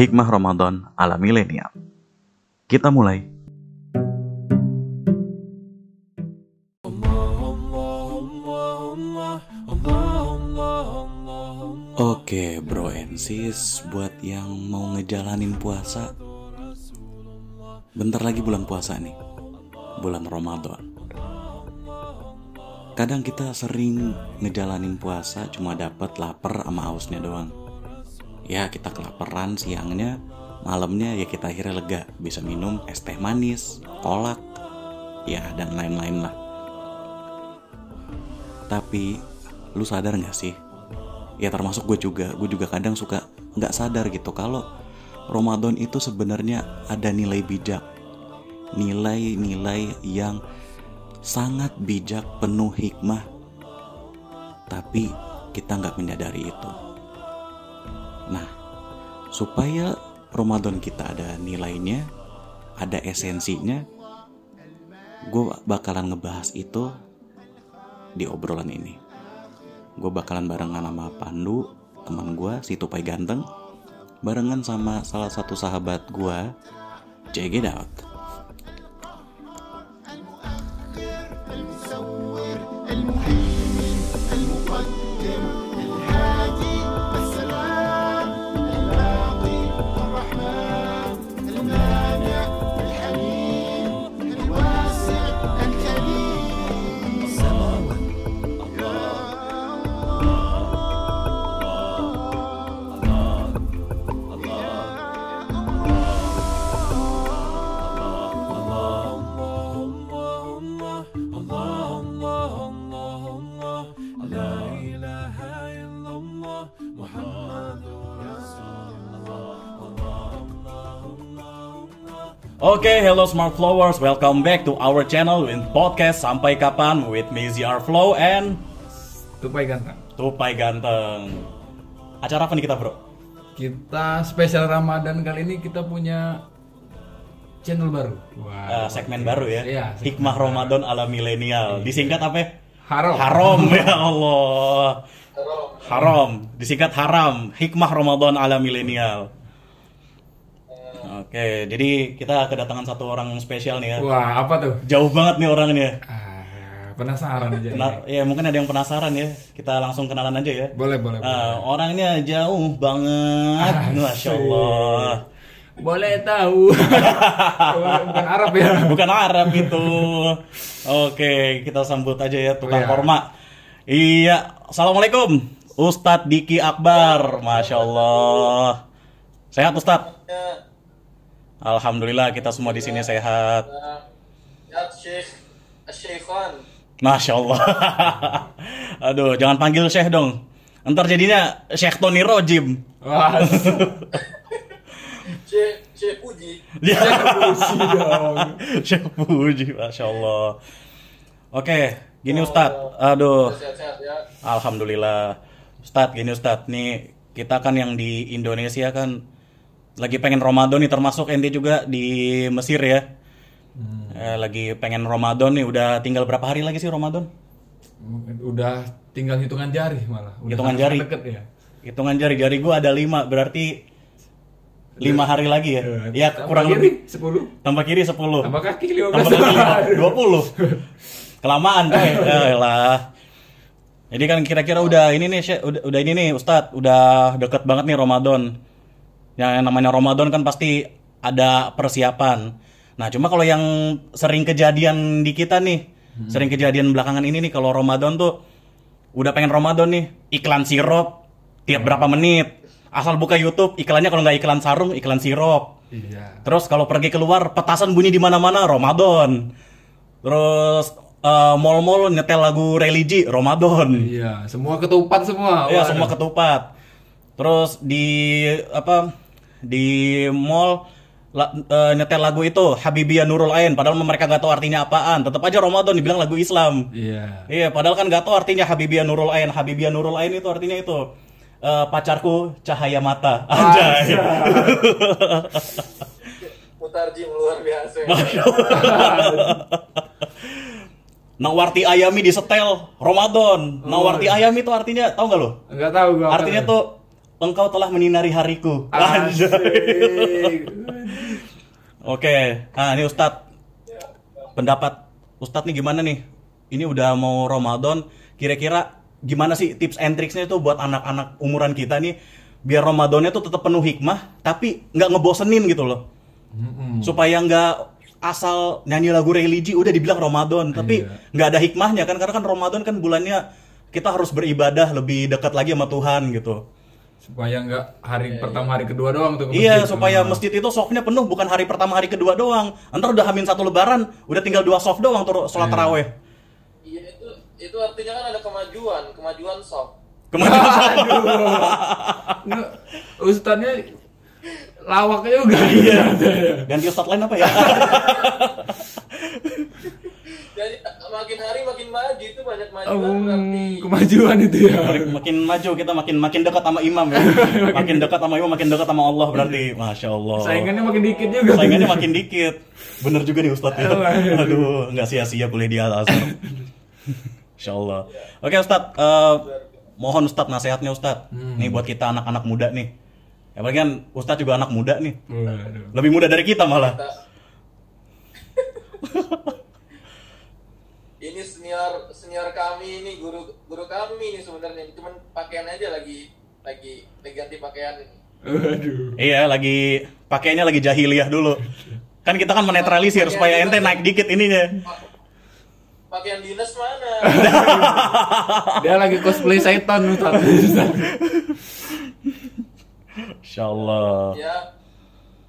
Hikmah Ramadan ala milenial. Kita mulai. Oke bro and sis Buat yang mau ngejalanin puasa Bentar lagi bulan puasa nih Bulan Ramadan Kadang kita sering ngejalanin puasa Cuma dapat lapar sama hausnya doang Ya kita kelaparan siangnya Malamnya ya kita akhirnya lega. Bisa minum es teh manis Kolak Ya dan lain-lain lah. Tapi Lu sadar gak sih? Ya termasuk gue juga. Gue juga kadang suka nggak sadar gitu kalau Ramadan itu sebenarnya ada nilai bijak. Nilai-nilai yang sangat bijak penuh hikmah. Tapi kita nggak menyadari itu nah supaya Ramadan kita ada nilainya ada esensinya gue bakalan ngebahas itu di obrolan ini. Gue bakalan barengan sama Pandu teman gue si Tupai ganteng barengan sama salah satu sahabat gue check it Oke, hello smart flowers, welcome back to our channel with podcast Sampai Kapan with me ZR Flow and Tupai ganteng. Tupai Ganteng. Acara apa nih kita bro? Kita spesial Ramadan kali ini kita punya channel baru. Eh, segmen baru ya, Iya, segmen Hikmah Ramadan ala milenial. Disingkat apa? ya? Haram. Haram ya Allah. Haram. Disingkat haram. Hikmah Ramadan ala milenial. Oke, jadi kita kedatangan satu orang spesial nih ya. Wah, apa tuh? Jauh banget nih orangnya. Ah, penasaran aja. nih. Nah, ya mungkin ada yang penasaran ya. Kita langsung kenalan aja ya. Boleh, boleh. boleh. Ah, orangnya jauh banget, masya Allah. Boleh tahu. Bukan Arab ya. Bukan Arab itu. Oke, kita sambut aja ya tukang Oh, iya. korma. Iya, assalamualaikum, Ustadz Diki Akbar, masya Allah. Sehat Ustadz? Alhamdulillah kita semua di sini sehat. Ya Masya Allah. Aduh, jangan panggil Syekh dong. Ntar jadinya Syekh Tony Rojim. Wah, Syekh Syekh Puji Ya. dong. Syekh Puji, Masya Allah. Oke, gini Ustadz. Aduh, ya Alhamdulillah. Ustadz, gini Ustadz. Nih, kita kan yang di Indonesia kan lagi pengen Ramadan nih, termasuk ente juga di Mesir ya. Eh, lagi pengen Ramadan nih, udah tinggal berapa hari lagi sih Ramadan? Udah tinggal hitungan jari malah. Udah Hitungan jari. Deket ya. Hitungan jari-jari gua ada lima, berarti lima hari lagi ya? Eh, Ya, tambah kurang kiri, lebih. 10. Tambah kiri 10. Tambah kaki 15. Tambah kaki lima, 20. Kelamaan coy. Ya lah. Jadi kan kira-kira udah ini nih, udah, udah ini nih Ustadz, udah deket banget nih Ramadan. Yang namanya Ramadan kan pasti ada persiapan. Nah, cuma kalau yang sering kejadian di kita nih, sering kejadian belakangan ini nih kalau Ramadan tuh udah pengen Ramadan nih, iklan sirup tiap berapa menit. Asal buka YouTube, iklannya kalau nggak iklan sarung, iklan sirup. Iya. Terus kalau pergi keluar petasan bunyi di mana-mana Ramadan. Terus eh, mall-mall nyetel lagu religi Ramadan. Iya, semua ketupat semua. Iya, semua ketupat. Terus di apa? Di mall la- eh, nyetel lagu itu Habibia Nurul Ain padahal mereka nggak tahu artinya apaan. Tetap aja Ramadan dibilang lagu Islam. Iya. Iya, padahal kan nggak tahu artinya Habibia Nurul Ain. Habibia Nurul Ain itu artinya itu eh, pacarku cahaya mata. Anjay. Mutarjim luar biasa Nawarti ayami di setel Ramadan. Nawarti ayami itu artinya tahu nggak lo? Enggak tahu gua. Artinya tuh. Engkau telah menyinari hariku. Asik. Oke, nah ini Ustadz pendapat Ustadz nih gimana nih? Ini udah mau Ramadan, kira-kira gimana sih tips and tricksnya tuh buat anak-anak umuran kita nih biar Ramadannya tuh tetap penuh hikmah, tapi nggak ngebosenin gitu loh, supaya nggak asal nyanyi lagu religi udah dibilang Ramadan, tapi Iya. nggak ada hikmahnya kan karena kan Ramadan kan bulannya kita harus beribadah lebih dekat lagi sama Tuhan gitu. Supaya nggak hari pertama hari kedua doang tuh Iya, masjid. supaya Ah. masjid itu softnya penuh bukan hari pertama hari kedua doang. Ntar udah hamin satu lebaran, udah tinggal dua soft doang tuh sholat Iya. taraweh. Iya itu itu artinya kan ada kemajuan, kemajuan soft. Kemajuan Aduh. Nge- Ustadznya lawaknya juga. Iya. Ganti ustadz lain apa ya? Jadi makin hari makin maju itu banyak Oh, kemajuan berarti. kemajuan itu ya. makin maju kita makin makin dekat sama imam ya. Makin dekat sama imam, makin dekat sama Allah berarti. Masya Allah. Saingannya makin dikit juga. Saingannya makin dikit. Bener juga nih Ustadz ya. Aduh. Aduh, nggak sia-sia kuliah di Al Azhar. Insya Allah. Oke Ustadz, eh, mohon Ustadz nasihatnya Ustadz. Nih buat kita anak-anak muda nih. Ya kan Ustadz juga anak muda nih. Waduh. Lebih muda dari kita malah. Kita- ini senior senior kami ini guru guru kami ini sebenarnya cuman pakaian aja lagi lagi lagi ganti pakaian ini. Waduh. Iya, lagi pakainya lagi jahiliyah dulu. Kan kita kan menetralisir supaya ente naik dikit ininya. Pa- pakaian dinas mana Dia lagi cosplay setan Ustaz. Insya Allah. ya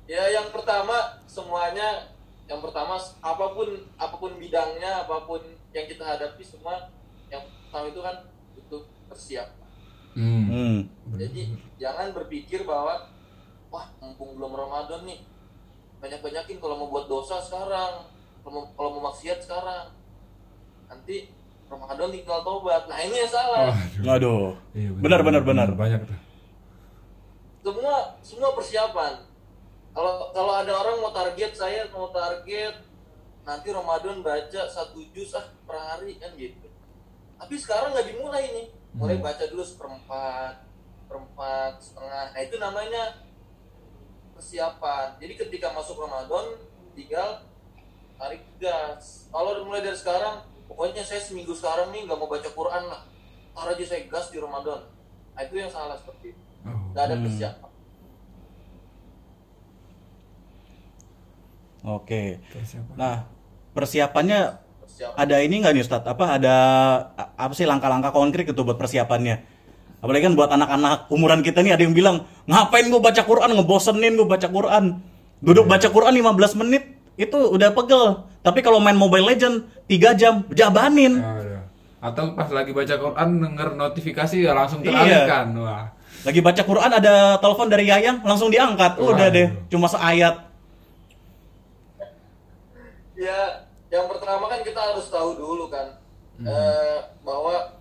ya yang pertama semuanya yang pertama apa pun apa pun bidangnya apa pun yang kita hadapi semua yang pertama itu kan butuh persiapan Hmm. Hmm. Jadi jangan berpikir bahwa wah mumpung belum Ramadan nih banyak-banyakin kalau mau buat dosa sekarang, kalau mau, kalau mau maksiat sekarang. Nanti Ramadan tinggal tobat. Nah, ini yang salah. Aduh. Iya, Benar benar benar. Banyak tuh. Semua semua persiapan. Kalau kalau ada orang mau target saya mau target nanti Ramadan baca satu juz ah per hari kan gitu. Tapi sekarang nggak dimulai nih. Mulai baca dulu seperempat, seperempat, setengah. Nah itu namanya persiapan. Jadi ketika masuk Ramadan tinggal tarik gas. Kalau mulai dari sekarang, pokoknya saya seminggu sekarang nih nggak mau baca Quran lah. Tar aja saya gas di Ramadan. Nah itu yang salah seperti itu. Oh. Nggak ada persiapan. Oke. Persiapan. Nah, persiapannya Persiapan. ada ini nggak nih Ustadz? Apa ada apa sih langkah-langkah konkret gitu buat persiapannya? Apalagi kan buat anak-anak umuran kita nih ada yang bilang, ngapain gue baca Quran, ngebosenin gue baca Quran. Duduk baca Quran 15 menit, itu udah pegel. Tapi kalau main Mobile Legend 3 jam, jabanin. Aduh. Atau pas lagi baca Quran denger notifikasi ya langsung Iya. teralihkan. Wah. Lagi baca Quran ada telepon dari Yayang, langsung diangkat. Udah Waduh. deh, cuma seayat. Ya, yang pertama kan kita harus tahu dulu kan eh, bahwa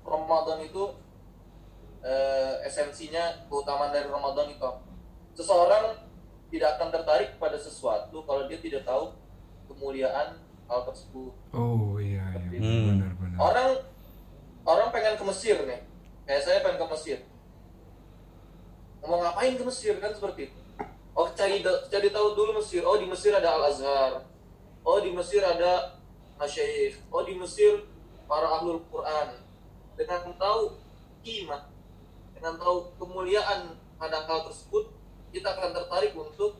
Ramadan itu eh, esensinya keutamaan dari Ramadan itu seseorang tidak akan tertarik pada sesuatu kalau dia tidak tahu kemuliaan hal tersebut. Oh iya iya Hmm. benar benar. Orang orang pengen ke Mesir nih, kayak saya pengen ke Mesir. Mau ngapain ke Mesir kan seperti itu. Oh cari cari tahu dulu Mesir. Oh di Mesir ada Al Azhar. Oh di Mesir ada Masyaikh. Oh di Mesir para ahlul Quran. Dengan tahu iman, dengan tahu kemuliaan pada hal tersebut, kita akan tertarik untuk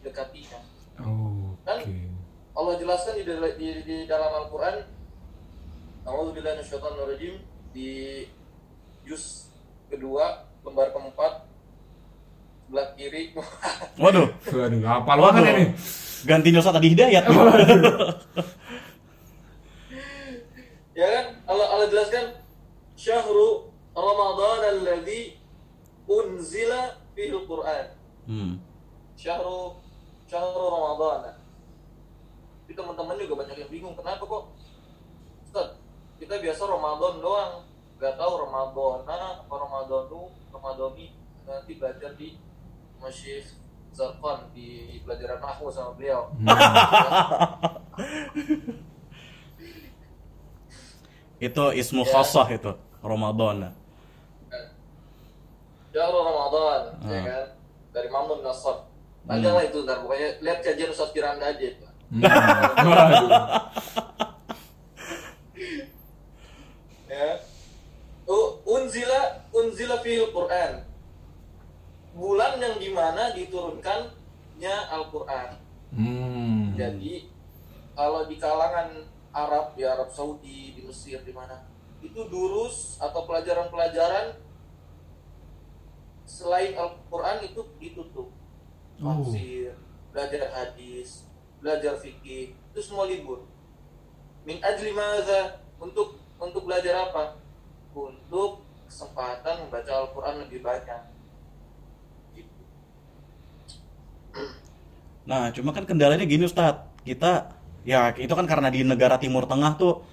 dekatinya. Oh, Kan? Oke. Allah jelaskan di, di, di dalam Al-Quran A'udzubillahi minasyaitonirrajim di juz kedua lembar keempat sebelah kiri Waduh, Waduh, hafal banget Waduh. ini. ganti Ustadz tadi Hidayat. ya kan Allah Allah jelaskan syahru Ramadan alladzi unzila fihi Quran Hmm. syahru syahru Ramadan Tapi teman-teman juga banyak yang bingung kenapa kok Ustaz kita biasa Ramadan doang nggak tahu Ramadana apa Ramadanu Ramadani nanti belajar di Masjid Zarfan di pelajaran Nahwu sama beliau Itu ismu khasah itu, Ramadan. Syahrul Ramadan, ya Ah. kan? Dari Mamun Nasr. Panjang lah itu ntar pokoknya lihat kajian Ustaz Firanda aja itu. Hmm. Ya. Unzila unzila fil Quran. Bulan yang di mana diturunkannya Al-Quran. Hmm. Jadi kalau di kalangan Arab di Arab Saudi, di Mesir, di mana itu durus atau pelajaran-pelajaran selain Al-Quran itu ditutup. Oh. Tafsir, belajar hadis, belajar fikih, itu semua libur. Min ajli madza? Untuk untuk belajar apa? Untuk kesempatan membaca Al-Quran lebih banyak. Gitu. Nah, cuma kan kendalanya gini Ustadz, kita ya itu kan karena di negara Timur Tengah tuh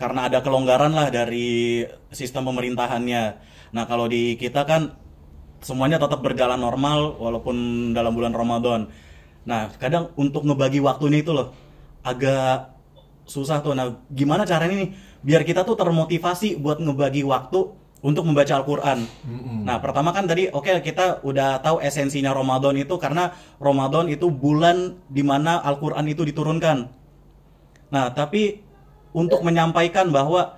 karena ada kelonggaran lah dari sistem pemerintahannya. Nah, kalau di kita kan semuanya tetap berjalan normal walaupun dalam bulan Ramadan. Nah, kadang untuk ngebagi waktunya itu loh agak susah tuh. Nah, gimana caranya nih biar kita tuh termotivasi buat ngebagi waktu untuk membaca Al-Qur'an. Mm-mm. Nah, pertama kan tadi oke kita udah tahu esensinya Ramadan itu karena Ramadan itu bulan di mana Al-Qur'an itu diturunkan. Nah, tapi untuk menyampaikan bahwa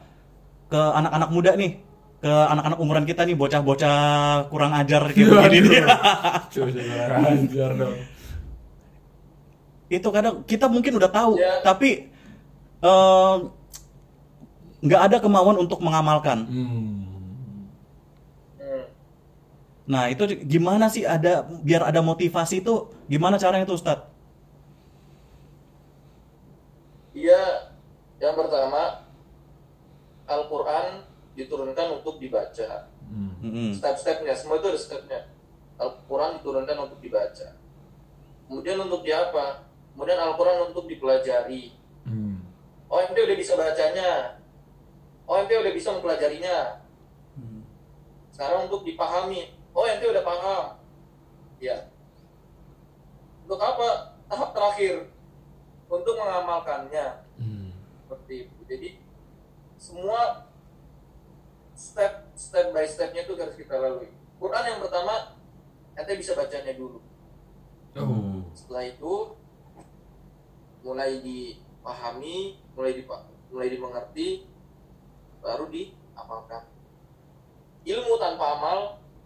ke anak-anak muda nih, ke anak-anak umuran kita nih bocah-bocah kurang ajar kayak begini coba ajar dong. itu kadang kita mungkin udah tahu, Ya. tapi eh, nggak ada kemauan untuk mengamalkan. Hmm. Nah, itu gimana sih ada biar ada motivasi itu gimana caranya tuh Ustadz? Iya, yang pertama Al-Quran diturunkan untuk dibaca. Hmm. Step-stepnya, semua itu ada stepnya. Al-Quran diturunkan untuk dibaca. Kemudian untuk di apa? Kemudian Al-Quran untuk dipelajari. Hmm. Oh, ente udah bisa bacanya. Oh, ente udah bisa mempelajarinya. Sekarang untuk dipahami. Oh, ente udah paham. Ya. Untuk apa? Tahap terakhir. Untuk mengamalkannya. Hmm. seperti itu jadi semua step step by stepnya itu harus kita lalui Quran yang pertama ente bisa bacanya dulu Oh. setelah itu mulai dipahami mulai dipa mulai dimengerti baru diamalkan ilmu tanpa amal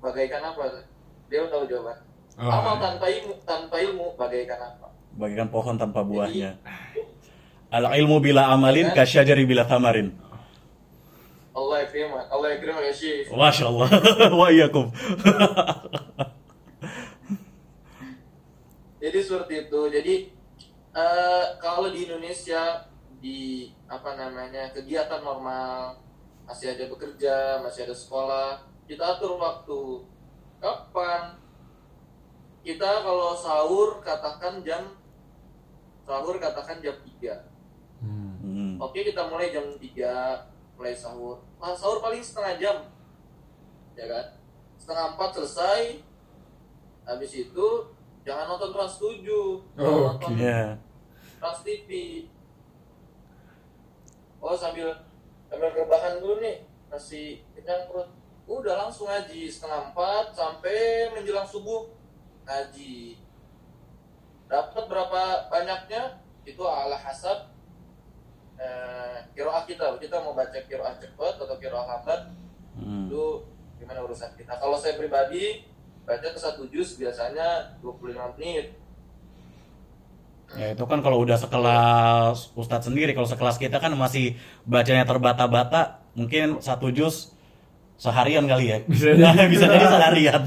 bagaikan apa dia tahu jawaban Oh, amal iya. tanpa ilmu tanpa ilmu bagaikan apa Bagikan pohon tanpa buahnya. Al ilmu bila amalin kasyajari bila tamarin. Allah yakrimak Allah yakrimak ya Syekh Masya Allah. Wa iyyakum. Jadi seperti itu. Jadi eh, kalau di Indonesia di apa namanya kegiatan normal masih ada bekerja, masih ada sekolah, kita atur waktu. Kapan? Kita kalau sahur katakan jam sahur katakan jam 3. Hmm. Hmm. Oke, kita mulai jam 3 mulai sahur. Nah, sahur paling setengah jam. Ya kan? Setengah 4 selesai. Habis itu jangan nonton Trans 7. Jangan Oh, nonton. Ya. Trans TV. Oh, sambil sambil rebahan dulu nih. Masih kenyang perut. Udah langsung ngaji setengah 4 sampai menjelang subuh ngaji. Dapat berapa banyaknya? Itu ala hasab eh, kiroah kita. Kita mau baca kiroah cepat atau kiroah lambat Hmm. itu gimana urusan kita. Kalau saya pribadi baca ke satu juz biasanya 25 menit. Ya itu kan kalau udah sekelas Ustadz sendiri, kalau sekelas kita kan masih bacanya terbata-bata, mungkin satu juz seharian kali ya. Bisa jadi. bisa jadi seharian.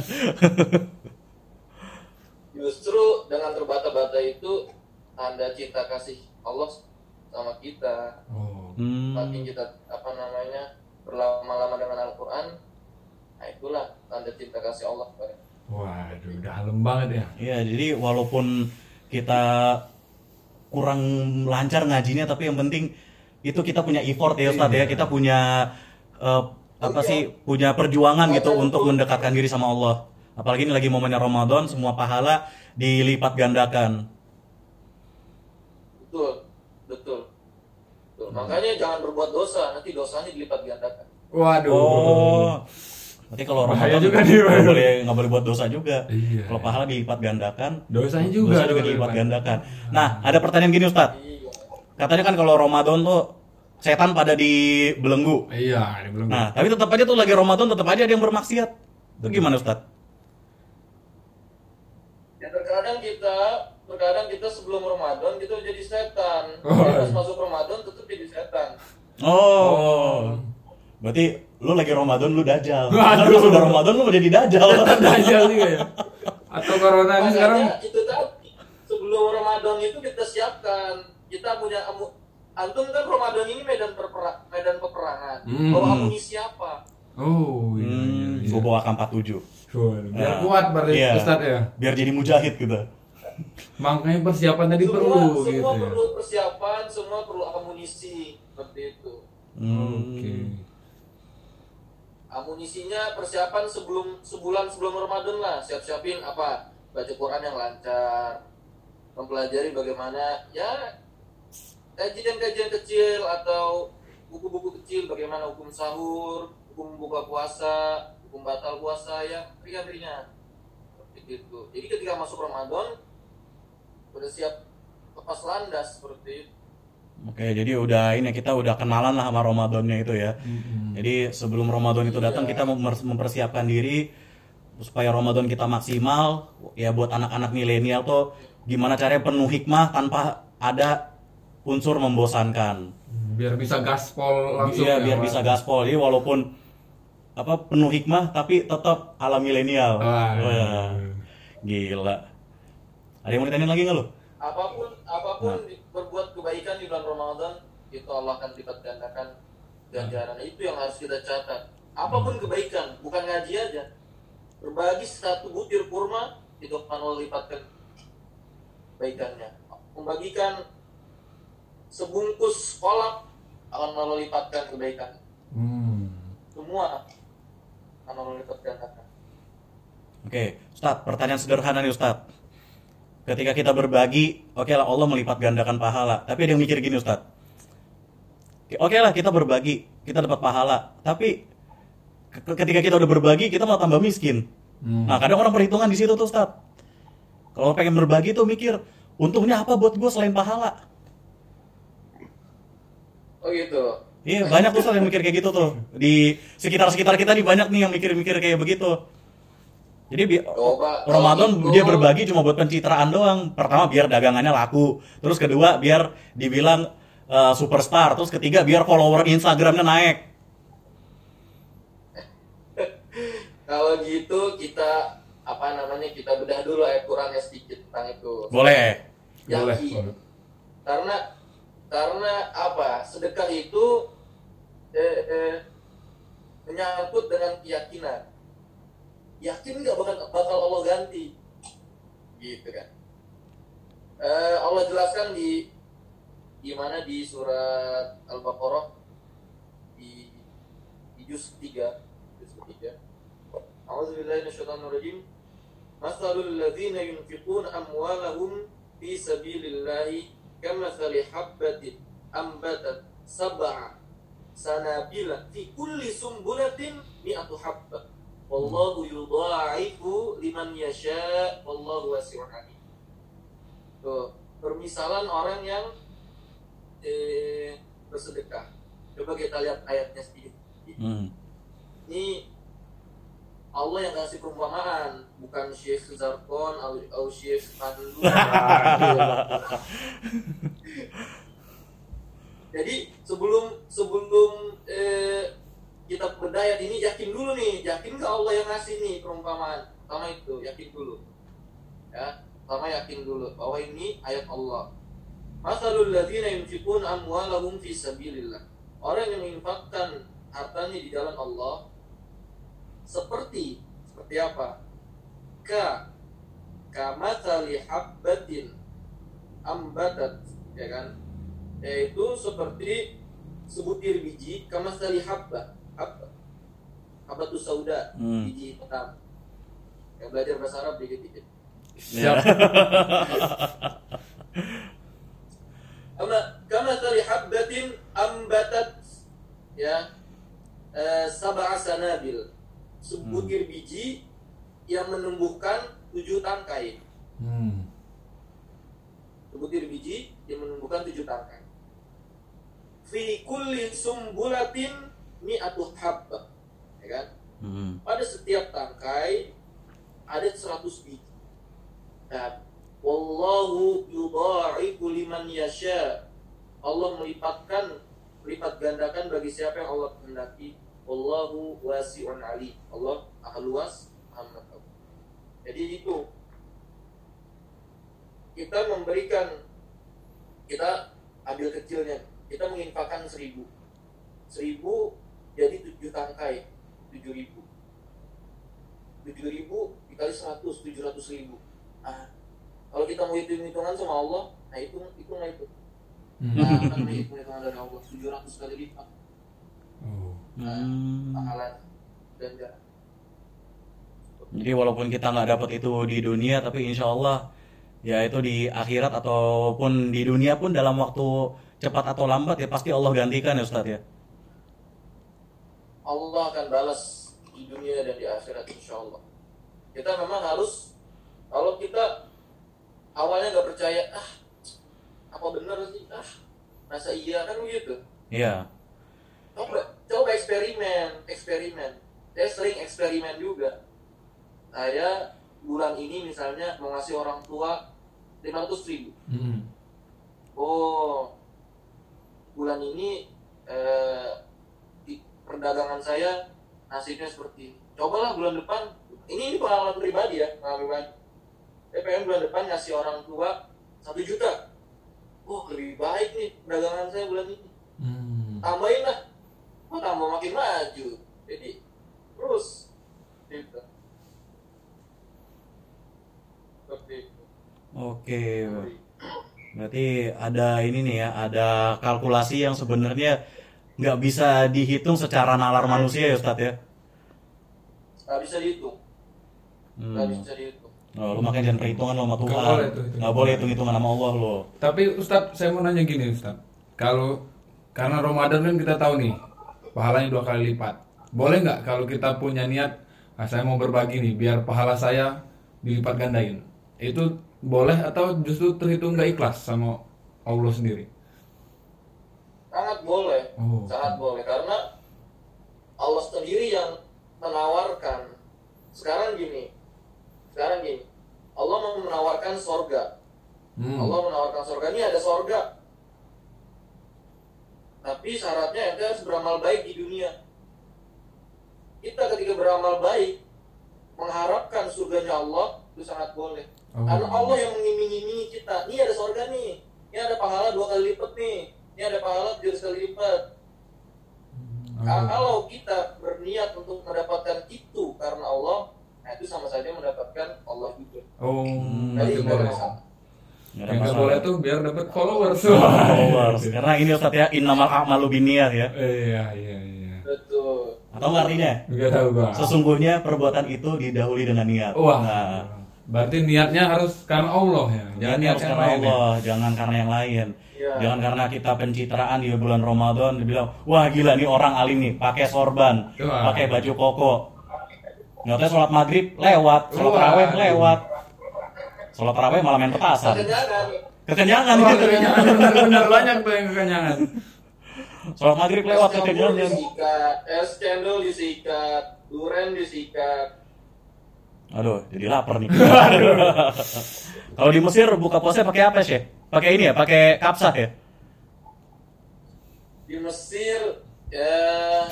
Justru dengan terbata-bata itu tanda cinta kasih Allah sama kita. Oh. Hmm. Makin kita apa namanya berlama-lama dengan Al-Quran, nah itulah tanda cinta kasih Allah kepada kita. Waduh, dalam banget ya. Iya, jadi walaupun kita kurang lancar ngajinya, tapi yang penting itu kita punya effort ya Ustadz ya, kita punya eh, apa sih, punya perjuangan gitu untuk mendekatkan diri sama Allah. Apalagi ini lagi momennya Ramadan, semua pahala dilipat gandakan. Betul, betul. betul. Makanya jangan berbuat dosa, nanti dosanya dilipat gandakan. Waduh. Oh, Berarti kalau Ramadan juga nggak nih, Pak. boleh nggak boleh buat dosa juga. Iya. Kalau pahala dilipat gandakan, Dosanya juga dosa juga dilipat gandakan. Nah, ada pertanyaan gini Ustaz. Iya. Katanya kan kalau Ramadan tuh setan pada dibelenggu. Iya, belum. Nah, tapi tetap aja tuh lagi Ramadan tetap aja ada yang bermaksiat. Itu gimana Ustaz? Ya terkadang kita terkadang kita sebelum Ramadan kita jadi setan. Oh. Jadi pas masuk Ramadan tetap jadi setan. Oh. Berarti lu lagi Ramadan lu dajal. Kalau sudah Ramadan lu jadi dajal. Dajjal juga ya. Atau corona ini sekarang itu tadi sebelum Ramadan itu kita siapkan. Kita punya antum kan Ramadan ini medan perpera, medan peperangan. Hmm. Bawa amunisi apa? Oh, iya. iya, Hmm, iya. gua bawa AK47. Waduh, Biar Nah, kuat berarti iya. Ustaz ya. Biar jadi mujahid gitu. Makanya persiapan tadi semua perlu semua gitu ya. perlu persiapan, semua perlu amunisi seperti itu. Hmm. Oke. Amunisinya persiapan sebelum sebulan sebelum Ramadan lah, siap-siapin apa? Baca Quran yang lancar, mempelajari bagaimana ya kajian-kajian kecil atau buku-buku kecil bagaimana hukum sahur, hukum buka puasa, hukum batal puasa yang ringan-ringan. Seperti itu. Jadi ketika masuk Ramadan udah siap lepas landas seperti itu. Oke, jadi udah ini kita udah kenalan lah sama Ramadannya itu ya. Mm-mm. Jadi sebelum Ramadan itu datang Iya. kita memper- mempersiapkan diri supaya Ramadan kita maksimal. Ya buat anak-anak milenial tuh gimana caranya penuh hikmah tanpa ada unsur membosankan. Biar bisa gaspol langsung. Iya, ya, biar bisa gaspol. Jadi walaupun apa penuh hikmah tapi tetap ala milenial. Wah. Wah, Gila. Ada yang mau ditanyain lagi nggak lo? apa pun apa pun di- berbuat kebaikan di bulan Ramadan itu Allah akan lipat gandakan ganjaran itu yang harus kita catat apa pun kebaikan bukan ngaji aja berbagi satu butir kurma itu akan Allah lipatkan kebaikannya membagikan sebungkus kolak akan Allah lipatkan kebaikan Hmm. semua akan Allah lipat gandakan Oke, Ustadz, pertanyaan sederhana nih Ustadz. Ketika kita berbagi, oke lah Allah melipat gandakan pahala. Tapi ada yang mikir gini Ustadz. Oke lah kita berbagi, kita dapat pahala. Tapi ke- ketika kita udah berbagi, kita malah tambah miskin. Hmm. Nah kadang orang perhitungan di situ tuh Ustadz. Kalau pengen berbagi tuh mikir, untungnya apa buat gue selain pahala? Oh gitu Iya banyak tuh yang mikir kayak gitu tuh. Di sekitar-sekitar kita nih banyak nih yang mikir-mikir kayak begitu. Jadi bi- Coba, Ramadan kalau dia gitu- berbagi cuma buat pencitraan doang. Pertama biar dagangannya laku, terus kedua biar dibilang uh, superstar, terus ketiga biar follower Instagramnya naik. Kalau gitu kita apa namanya kita bedah dulu ayat Qurannya sedikit tentang itu. Boleh. Boleh. Yakin. boleh. Karena karena apa? Sedekah itu eh, eh, menyangkut dengan keyakinan. Yakin nggak bakal bakal Allah ganti? Gitu kan. Eh, Allah jelaskan di di mana? Di surat Al-Baqarah di, di juz 3 juz 3 Alhamdulillahirobbilalamin minasyaitonirrajim. Masalul ladzina yunfiquna amwalahum fi sabilillahi kamathali habbatin ambatat sab'a sanabila fi kulli sumbulatin mi'atu habba wallahu yudha'ifu liman yasha wallahu wasi'un alim. Permisalan orang yang eh, bersedekah. Coba kita lihat ayatnya sedikit. Hmm. ini Allah yang kasih perumpamaan, bukan Syekh Zarkon atau, Syekh Pandu. Jadi sebelum sebelum eh, kita berdaya ini yakin dulu nih, yakin nggak Allah yang ngasih nih perumpamaan? Pertama itu yakin dulu, ya. Pertama yakin dulu bahwa ini ayat Allah. Masalul ladzina yunfiqun amwalahum fi sabilillah. Orang yang menginfakkan hartanya di jalan Allah seperti seperti apa? Ka kamathali habbatin ambatat ya kan? Yaitu seperti sebutir biji kamathali habba habba habbatus sauda Hmm. biji hitam. Yang belajar bahasa Arab dikit-dikit. Siap. Kama kama tali habbatin ambatat ya eh, sab'a sanabil sebutir biji yang menumbuhkan tujuh tangkai. Hmm. Sebutir biji yang menumbuhkan tujuh tangkai. Fi kulli sumbulatin mi'atu habba. Ya kan? Hmm. Pada setiap tangkai ada 100 biji. Nah, wallahu yudha'ifu liman yasha. Allah melipatkan melipat gandakan bagi siapa yang Allah kehendaki. Wallahu wasi'un ali. Allah maha luas, maha mengetahui. Jadi itu kita memberikan kita ambil kecilnya kita menginfakkan seribu seribu jadi tujuh tangkai tujuh ribu tujuh ribu dikali seratus tujuh ratus ribu ah kalau kita mau hitung hitungan sama Allah nah hitung itu Hmm. nah kan hitung hitungan dari Allah tujuh ratus kali lipat Oh. nah, Hmm. pahalanya dan enggak Jadi walaupun kita nggak dapat itu di dunia, tapi insya Allah ya itu di akhirat ataupun di dunia pun dalam waktu cepat atau lambat ya pasti Allah gantikan ya Ustadz ya. Allah akan balas di dunia dan di akhirat insya Allah. Kita memang harus kalau kita awalnya nggak percaya, ah apa benar sih, ah masa iya kan begitu. Iya. Coba coba eksperimen, eksperimen. Saya sering eksperimen juga. Saya bulan ini misalnya mau ngasih orang tua 500 ribu. Hmm. Oh, bulan ini eh, di perdagangan saya nasibnya seperti ini. Cobalah bulan depan. Ini, ini pengalaman pribadi ya, pengalaman pribadi. Saya pengen bulan depan ngasih orang tua satu juta. Oh, lebih baik nih perdagangan saya bulan ini. Hmm. Tambahin lah. Oh, tambah makin maju. Jadi terus gitu. Seperti itu. Oke. Berarti ada ini nih ya, ada kalkulasi yang sebenarnya nggak bisa dihitung secara nalar manusia ya Ustadz ya. Nggak bisa dihitung. Nggak Hmm. bisa dihitung. Oh, lu makanya jangan perhitungan lo sama Nggak Tuhan. boleh tuh, itu. Nggak boleh hitung hitungan sama Allah lo. Tapi Ustadz, saya mau nanya gini Ustadz. Kalau karena Ramadan kan kita tahu nih, pahalanya dua kali lipat. Boleh nggak kalau kita punya niat, ah, saya mau berbagi nih, biar pahala saya dilipat gandain. Itu boleh atau justru terhitung nggak ikhlas sama Allah sendiri? Sangat boleh, Oh. sangat boleh karena Allah sendiri yang menawarkan. Sekarang gini, sekarang gini, Allah mau menawarkan sorga. Hmm. Allah menawarkan sorga ini ada sorga. Tapi syaratnya ente harus beramal baik di dunia. Kita ketika beramal baik mengharapkan surganya Allah itu sangat boleh. Oh. Karena Allah yang mengiming-imingi kita. Ini ada sorga nih. Ini ada pahala dua kali lipat nih. Ini ada pahala tujuh kali lipat. Oh. Nah, kalau kita berniat untuk mendapatkan itu karena Allah, nah itu sama saja mendapatkan Allah juga. Oh, Hmm, Jadi ada boleh. Yang nggak masalah. boleh tuh biar dapat followers. Followers. Karena ini Ustadz ya, innamal a'malu binniyat ya. Iya, iya, iya. Betul. Atau artinya? Nggak tahu gua. Sesungguhnya perbuatan itu didahului dengan niat. Wah. Nah, Berarti niatnya harus karena Allah ya. Jangan niat karena ya. Allah, jangan karena yang lain. Iya. Jangan karena kita pencitraan di bulan Ramadan dibilang, wah gila nih orang alim nih, pakai sorban, pakai baju koko. Nggak tahu sholat maghrib lewat, sholat Wah. taraweh lewat, sholat taraweh malah main petasan. Kekenyangan. Kekenyangan, benar-benar banyak tuh yang kekenyangan. sholat maghrib lewat kekenyangan. es cendol disikat, duren disikat. Aduh, jadi lapar nih. Aduh. Kalau di Mesir buka puasa pakai apa sih? Pakai ini ya, pakai kapsah ya? Di Mesir ya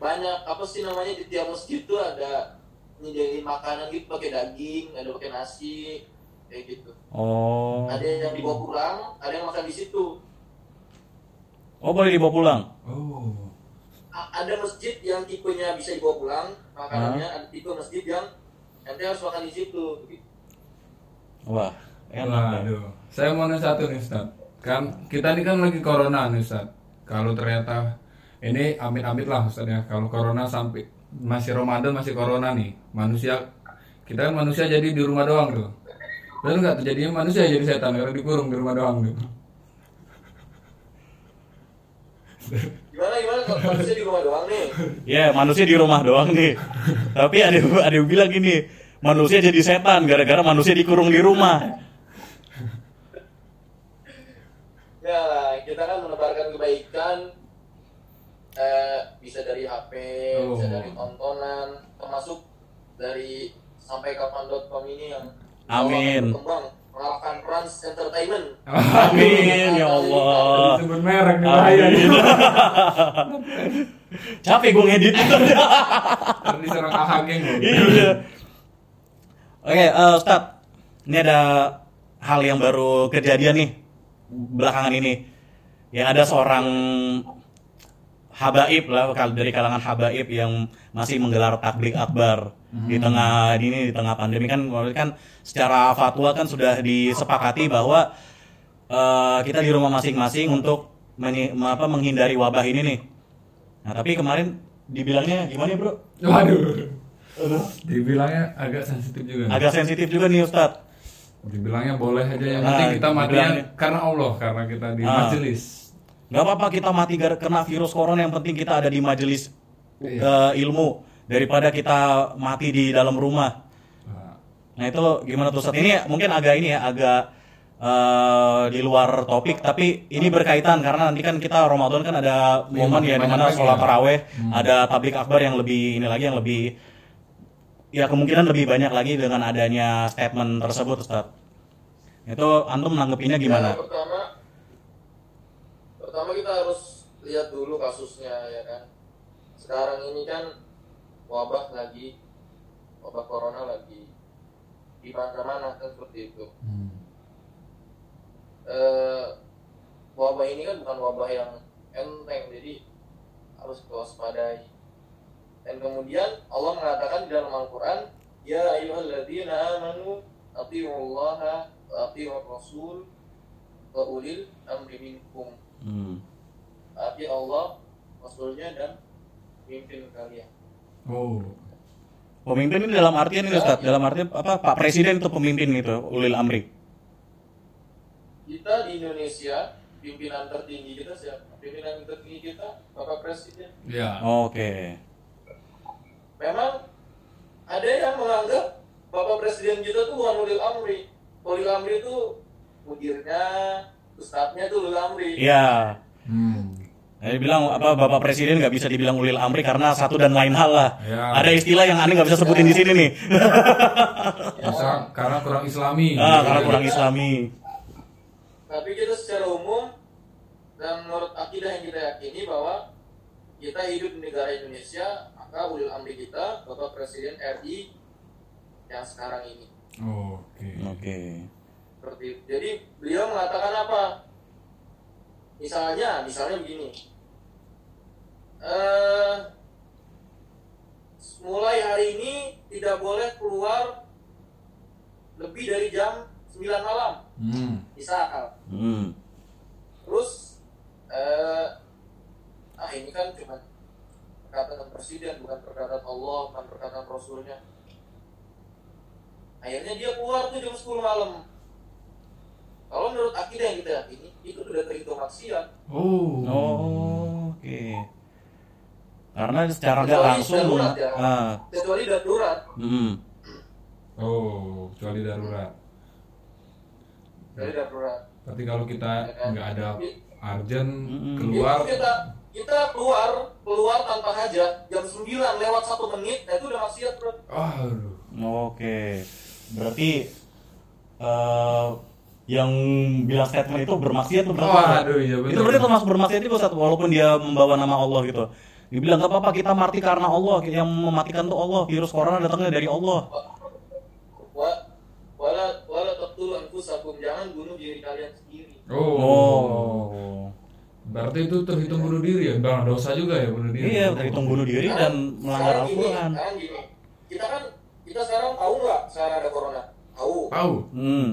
banyak apa sih namanya di tiap masjid tuh ada nyediain makanan gitu pakai daging, ada pakai nasi, kayak gitu. Oh, Ada yang dibawa pulang, ada yang makan di situ. oh boleh dibawa pulang. Oh. A- ada masjid yang tipenya bisa dibawa pulang makanannya, ada tipe masjid yang nanti harus makan di situ. Wah, enak. ya. Waduh. Saya mau nanya satu nih Ustaz. Kan kita ini kan lagi corona nih Ustaz. Kalau ternyata ini amit-amit lah Ustaz ya. Kalau corona sampai masih Ramadan masih corona nih. Manusia kita kan manusia jadi di rumah doang tuh. Benar nggak tuh jadinya manusia jadi setan karena dikurung di rumah doang tuh. Gimana gimana kalau manusia di rumah doang nih? Ya manusia di rumah doang nih. Tapi ada ada yang bilang gini, manusia jadi setan gara-gara manusia dikurung di rumah. Ya, kita kan menebarkan kebaikan eh, bisa dari HP, Oh. bisa dari tontonan, termasuk dari sampai kapan.com ini yang Amin. berkembang mengalahkan Rans Entertainment. Amin ya Allah. Sebut merek nih bahaya. Capek gue ngedit. Ntar diserang AH geng. Iya. Oke, eh, Ustadz. Ini ada hal yang baru kejadian nih belakangan ini. Yang ada seorang habaib lah dari kalangan habaib yang masih menggelar takbir akbar di tengah ini di tengah pandemi kan kan secara fatwa kan sudah disepakati bahwa eh, kita di rumah masing-masing untuk menyi- apa, menghindari wabah ini nih. Nah tapi kemarin dibilangnya gimana bro? Waduh. Dibilangnya agak sensitif juga. nih. Agak sensitif juga nih Ustadz. Dibilangnya boleh aja yang Nah, penting kita dibilangnya- karena Allah karena kita di Ah. majelis. Gak apa-apa kita mati gara kena virus corona yang penting kita ada di majelis Iya. eh, ilmu daripada kita mati di dalam rumah. Nah, Nah itu gimana tuh Ustadz? Ini mungkin agak ini ya agak eh, di luar topik tapi ini berkaitan karena nanti kan kita Ramadan kan ada Iya, momen makin ya di mana sholat ya. taraweh Hmm. ada tablik akbar yang lebih ini lagi yang lebih ya kemungkinan lebih banyak lagi dengan adanya statement tersebut Ustadz. Itu antum menanggapinya gimana? Ya, pertama, pertama kita harus lihat dulu kasusnya ya kan. Sekarang ini kan wabah lagi, wabah corona lagi di mana-mana kan seperti itu. hmm. Eh, wabah ini kan bukan wabah yang enteng, jadi harus waspadai. Dan kemudian Allah mengatakan di dalam Al-Quran, Ya ayyuhalladzina amanu atiullaha wa atiur rasul wa ulil amri minkum. Hmm. Ati Allah, Rasulnya dan pemimpin kalian. Oh. Pemimpin ini dalam artian ini Ustaz, dalam artian apa Pak Presiden itu pemimpin gitu, ulil amri. Kita di Indonesia, pimpinan tertinggi kita siapa? Pimpinan tertinggi kita, Bapak Presiden. Ya. Oke. Memang ada yang menganggap Bapak Presiden kita tuh bukan ulil amri. Ulil amri itu mudirnya, ustadznya tuh ulil amri. Iya. Hmm. Saya bilang apa Bapak Presiden nggak bisa dibilang ulil amri karena satu dan lain hal lah. Ya. Ada istilah yang aneh nggak bisa sebutin di sini nih. Masa karena kurang islami. ah, karena kurang islami. Tapi kita secara umum dan menurut akidah yang kita yakini bahwa kita hidup di negara Indonesia, maka ulil amri kita Bapak Presiden RI yang sekarang ini. Oke. Oke. Seperti itu. Jadi beliau mengatakan apa? Misalnya, misalnya begini. Eh, mulai hari ini tidak boleh keluar lebih dari jam 9 malam. Hmm. Misal. Hmm. Terus eh ah ini kan cuma perkataan presiden bukan perkataan Allah, bukan perkataan Rasulnya. Akhirnya dia keluar tuh jam 10 malam. Kalau menurut akidah yang kita yakini itu sudah terhitung maksiat. Oh. Oh, Oke. Karena secara nggak Kecuali langsung darurat ya. ah, Kecuali darurat. hmm. Oh, kecuali darurat. Kecuali darurat. Berarti kalau kita nggak ada urgent Mm-mm. keluar, Itu kita kita keluar keluar tanpa hajat jam 9 lewat satu menit, nah itu udah maksiat bro. aduh. Oke. Berarti eh yang bilang statement itu bermaksiat tuh berarti. Waduh, iya benar. Itu berarti termasuk bermaksiat itu Ustaz, walaupun dia membawa nama Allah gitu. Dibilang gak apa-apa kita mati karena Allah, yang mematikan tuh Allah. Virus corona datangnya dari Allah. Wa wala wala taqtulu anfusakum jangan bunuh diri kalian sendiri. Oh. Oh. Berarti itu terhitung bunuh diri ya? Bang, dosa juga ya bunuh diri. Iya, terhitung bunuh diri dan melanggar Al-Quran. Kita kan kita sekarang tahu nggak sekarang ada corona? Tahu. Tahu, Hmm.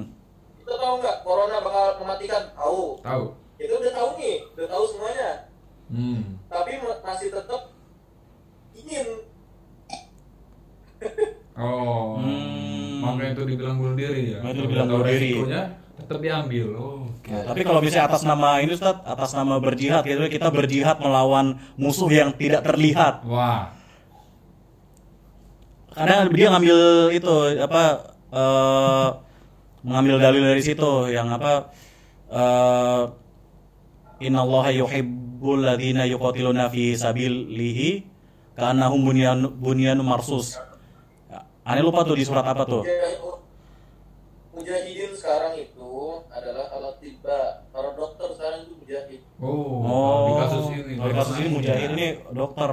Kita tahu nggak corona bakal mematikan? Tahu. tahu. Kita udah tahu nih, udah tahu semuanya. Hmm. Tapi ma- masih tetap ingin. Oh. Hmm. Makanya itu dibilang bunuh diri ya. Makanya itu dibilang tahu bunuh diri. resikonya, tetap diambil. Oh, oke. Nah, tapi kalau misalnya atas nama ini Ustaz, atas nama berjihad gitu kita berjihad melawan musuh yang tidak terlihat. Wah. Karena dia ngambil itu apa eh mengambil dalil dari situ yang apa eh innallaha yuhibbul ladzina yuqatiluna fi sabilihi ka'annahum bunyan bunyanun marsus. Aneh lupa tuh di surat apa tuh? Mujahid- Mujahidin sekarang itu adalah alat tiba. Para dokter sekarang itu mujahid. Oh, Oh, di kasus ini. oh, di kasus ini mujahid ini dokter.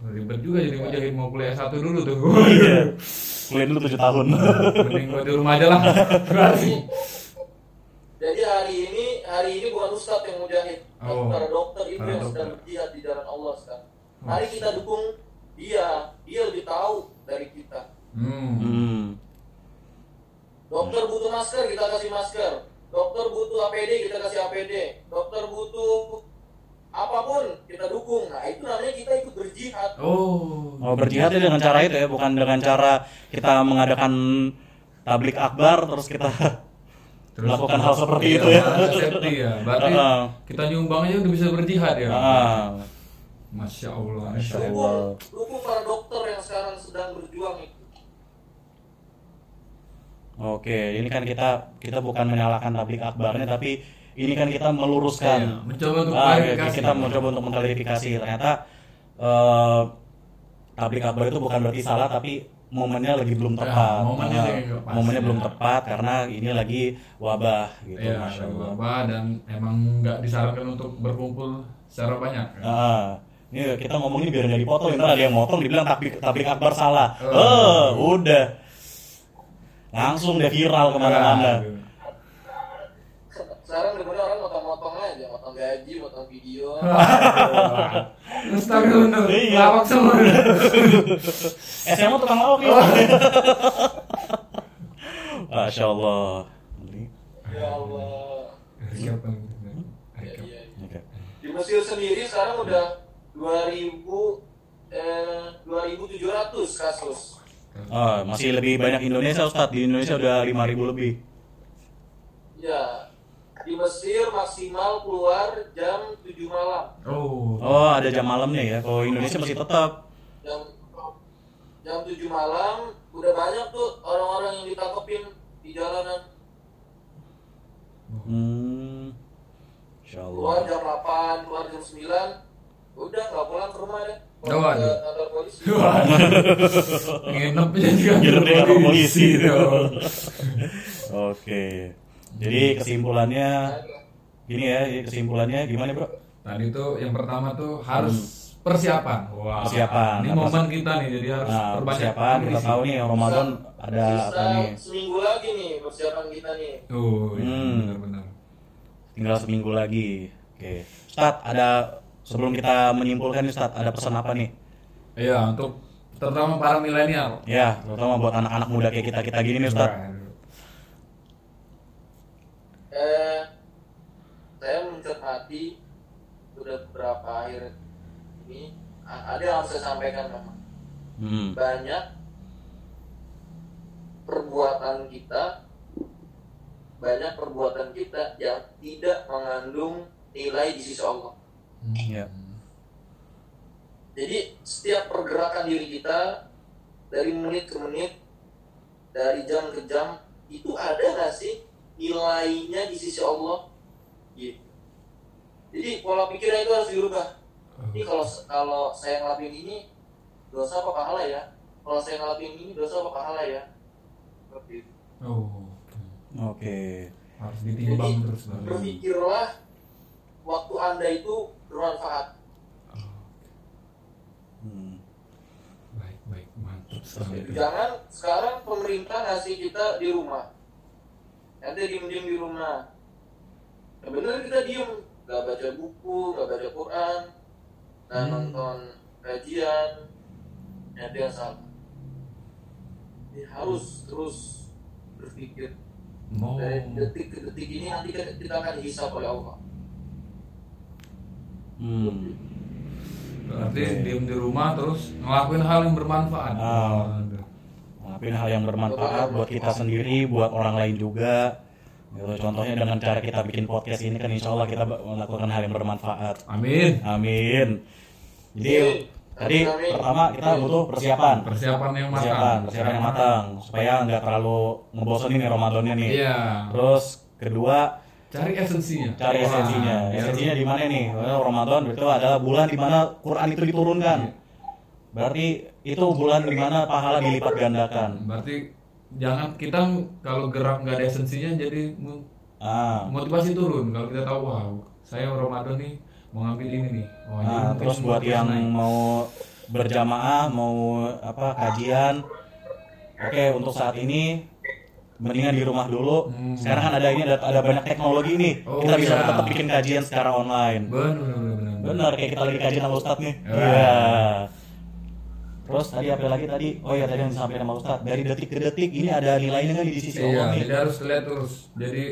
Ribet juga jadi mujahid mau kuliah satu dulu tuh. Iya. Kuliah dulu 7 tahun. Mending gua di rumah aja lah. Berarti. Jadi hari ini hari ini bukan ustadz yang mujahid, tapi Oh. para dokter itu Para yang dokter. sedang berjihad di jalan Allah sekarang. Mari kita dukung dia, dia lebih tahu dari kita. Hmm. Hmm. Dokter butuh masker, kita kasih masker. Dokter butuh APD, kita kasih APD. Dokter butuh apa pun, kita dukung. Nah, itu namanya kita ikut berjihad. Oh. Oh berjihad ya dengan cara itu ya, bukan dengan cara kita mengadakan tablik akbar terus kita melakukan hal seperti iya, itu ya. safety ya. Berarti Heeh. kita nyumbang aja udah bisa berjihad ya. Ah, Masya Allah. Masya Allah. Allah. Dukung, dukung para dokter yang sekarang sedang berjuang itu. Oke, ini kan kita kita bukan menyalahkan tablik akbarnya tapi ini kan kita meluruskan. Iya, mencoba untuk Ah, klarifikasi. kita mencoba untuk mengklarifikasi. Ternyata eh, tablik akbar itu bukan berarti salah tapi momennya lagi belum Ya, tepat. momennya Ah, pas, momennya ya. belum tepat karena ini lagi wabah gitu. Iya, Masya Allah. wabah dan emang nggak disarankan untuk berkumpul secara banyak. kan? Ah, ini kita ngomongin biar nggak dipotong, ntar ada yang motong dibilang tablik tablik akbar salah. Oh. Eh, udah. Langsung deh viral ke mana-mana. Aduh. Sekarang kemudian orang motong-motong aja, motong gaji, motong video. Astagfirullah. Iya. Lawak semua. Eh, saya mau tukang lawak ya. Masya Allah. ya Allah. Recap. Ya, iya. Oke. Di Mesir sendiri sekarang udah 2000 eh 2700 kasus. Oh, masih lebih banyak Indonesia Ustadz. Di Indonesia udah 5000 lebih. Ya. Di Mesir maksimal keluar jam 7 malam. Oh. Oh, ada jam malamnya ya. Kalau Indonesia masih tetap. Jam jam 7 malam udah banyak tuh orang-orang yang ditangkepin di jalanan. Hmm. Insya Keluar jam 8, keluar jam 9. Udah nggak pulang ke rumah deh. Oh, Pulang ke waduh. kantor polisi. Nginep aja juga. Nginep di kantor polisi. Oke. Jadi kesimpulannya gini ya, jadi kesimpulannya gimana, Bro? Tadi tuh yang pertama tuh harus persiapan. Wah. Persiapan. Ini Nah, momen kita nih, jadi harus Nah, perbanyak. persiapan kita tahu nih Ramadan ada Bisa apa nih? seminggu lagi nih persiapan kita nih. Oh, iya, Hmm. benar-benar. Tinggal seminggu lagi. Oke. Ustad, ada sebelum kita menyimpulkan nih Ustad, ada pesan apa nih? Iya, untuk terutama para milenial. Ya, terutama buat anak-anak muda kayak kita-kita gini nih Ustad. Waduh. Eh, saya mencermati sudah beberapa akhir ini ada yang harus saya sampaikan memang Hmm. banyak perbuatan kita banyak perbuatan kita yang tidak mengandung nilai di sisi Allah. Ya. Jadi setiap pergerakan diri kita dari menit ke menit, dari jam ke jam itu ada nggak sih nilainya di sisi Allah? Gitu. Jadi pola pikirnya itu harus dirubah. Ini kalau kalau saya ngelakuin ini dosa apa pahala ya? Kalau saya ngelakuin ini dosa apa pahala ya? Seperti itu. Oh. Oke. Harus Jadi ditimbang terus. Bang. berpikirlah waktu anda itu bermanfaat. Hmm. Baik, baik, mantap sekali. Jangan sekarang pemerintah ngasih kita di rumah. Nanti diem-diem di rumah. Ya bener kita diem, gak baca buku, gak baca Quran, gak Hmm. nonton kajian, ya yang salah. Jadi harus terus berpikir Mau. dari detik ke detik ini nanti kita akan dihisap oleh Allah. Hmm. Berarti Oke. diem di rumah terus ngelakuin hal yang bermanfaat. Ah. Ngelakuin hal yang bermanfaat buat kita sendiri, buat orang lain juga. Gitu, contohnya dengan cara kita bikin podcast ini kan insya Allah kita melakukan hal yang bermanfaat. Amin. Amin. Jadi tadi pertama kita butuh persiapan. Persiapan yang matang. Persiapan, persiapan yang matang supaya nggak terlalu ngebosenin nih Ramadannya nih. Iya. Terus kedua Cari esensinya. cari esensinya. Esensinya di mana nih? Karena Ramadan itu adalah bulan di mana Quran itu diturunkan. Berarti itu bulan di mana pahala dilipat gandakan. Berarti jangan kita kalau gerak nggak ada esensinya jadi Ah, motivasi turun kalau kita tahu wow saya Ramadan nih mau ngambil ini nih oh, Nah, terus buat yang naik. mau berjamaah, mau apa kajian, oke untuk saat ini mendingan di rumah dulu. Hmm. Sekarang kan ada ini ada, ada banyak teknologi nih, Oh, kita bisa iya. tetap bikin kajian secara online. benar benar benar kayak kita lagi kajian sama Ustadz nih. Wah. Iya. Terus tadi apa lagi tadi? Oh ya tadi yang disampaikan sama Ustadz dari detik ke detik ini ada nilainya nggak nih di sisi iya Allah nih? jadi harus lihat terus jadi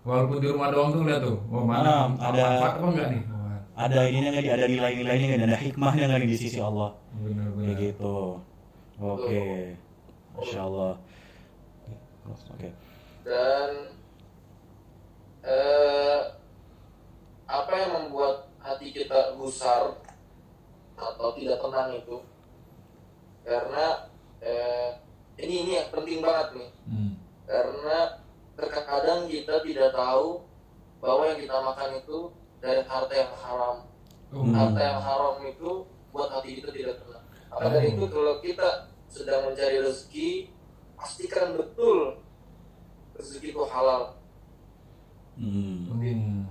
walaupun di rumah doang tuh lihat tuh oh mana Ah, ada- manfaat apa enggak nih Wah, Ada ininya nggak nih? Ada nilai-nilainya nggak? Ada hikmahnya nggak di sisi Allah? benar Kayak benar gitu. Oke. Masya Allah. Oke. dan eh, apa yang membuat hati kita gusar atau tidak tenang itu karena eh, ini ini yang penting banget nih Hmm. karena terkadang kita tidak tahu bahwa yang kita makan itu dari harta yang haram Hmm. harta yang haram itu buat hati kita tidak tenang maka dari itu kalau kita sedang mencari rezeki pastikan betul rezeki itu halal Hmm. Hmm.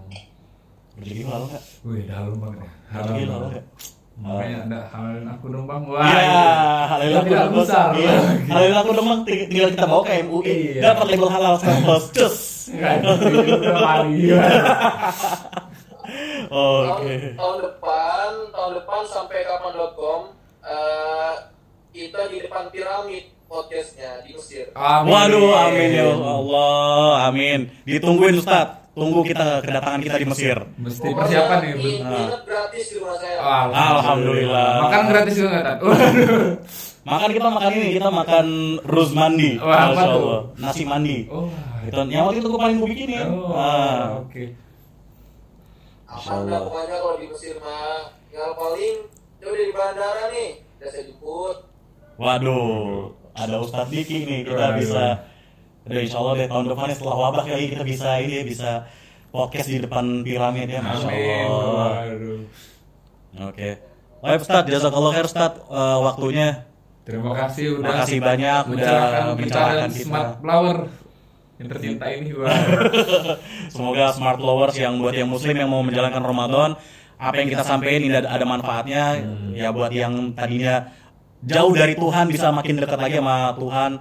Rezeki halal nggak? Wih, dalam banget ya. Rezeki halal nggak? Makanya ada halalin aku dong bang. Wah. Iya, itu. halal aku dong. besar. Iya, halal aku dong Bang. Ting- tinggal kita bawa ke MUI. Iya. Dapat label halal status. Cus. Oke. tahun, depan tahun depan sampai kapan.com eh, kita di depan piramid podcastnya di Mesir Amin. Waduh, amin ya Allah, amin. Ditungguin Ustaz. Tunggu kita kedatangan kita di Mesir. Mesti persiapan nih. Nginep gratis di rumah saya Alhamdulillah. Makan gratis juga nggak. Makan kita makan ini, kita makan rus mandi. Wah, apa tuh? Nasi mandi. Oh. Itu yang waktu itu gue paling gue bikinin. Oh, Ah. oke. Masya aman pokoknya kalau di Mesir mah tinggal paling coba di bandara nih udah saya jemput Waduh, ada Ustadz Diki nih, kita Waduh. bisa Udah insya Allah deh tahun depan setelah wabah kali kita bisa ini ya, bisa podcast di depan piramid ya, Masya. Allah. Oke. Baik Ustadz, jazakallah khair Ustadz Eh, waktunya. Terima kasih udah Makasih banyak udah mencerahkan kita. Smart Flower yang tercinta ini. Semoga smart lovers yang buat yang muslim yang mau menjalankan Ramadan apa yang kita sampaikan ini ada, manfaatnya ya buat yang tadinya jauh dari Tuhan bisa makin dekat lagi sama Tuhan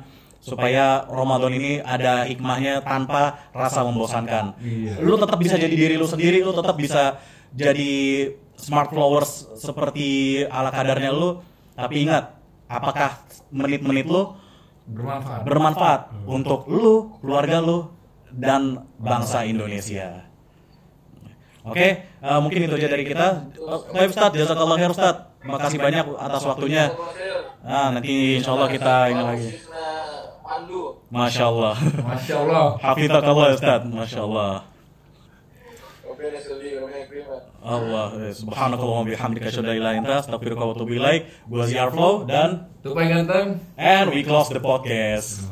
supaya Ramadan ini ada hikmahnya tanpa rasa membosankan. Iya. Lu tetap bisa jadi diri lu sendiri, lu tetap bisa jadi smart flowers seperti ala kadarnya lu, tapi ingat apakah menit-menit lu Bermanfaat. bermanfaat untuk lu, keluarga lu, dan bangsa Indonesia. Oke, eh, mungkin itu aja dari kita. Baik Ustadz, jazakallah khair Ustadz. Makasih banyak atas waktunya. Nah, nanti insya Allah kita ini lagi. Masya Allah. Masya Allah. Hafizakallah Ustadz. Masya Allah. Allah, eh, subhanakallah wa bihamdika asyhadu an la ilaha illa anta astaghfiruka wa atubu ilaik. Gua Ziar Flow dan Tupai ganteng. and we close the podcast.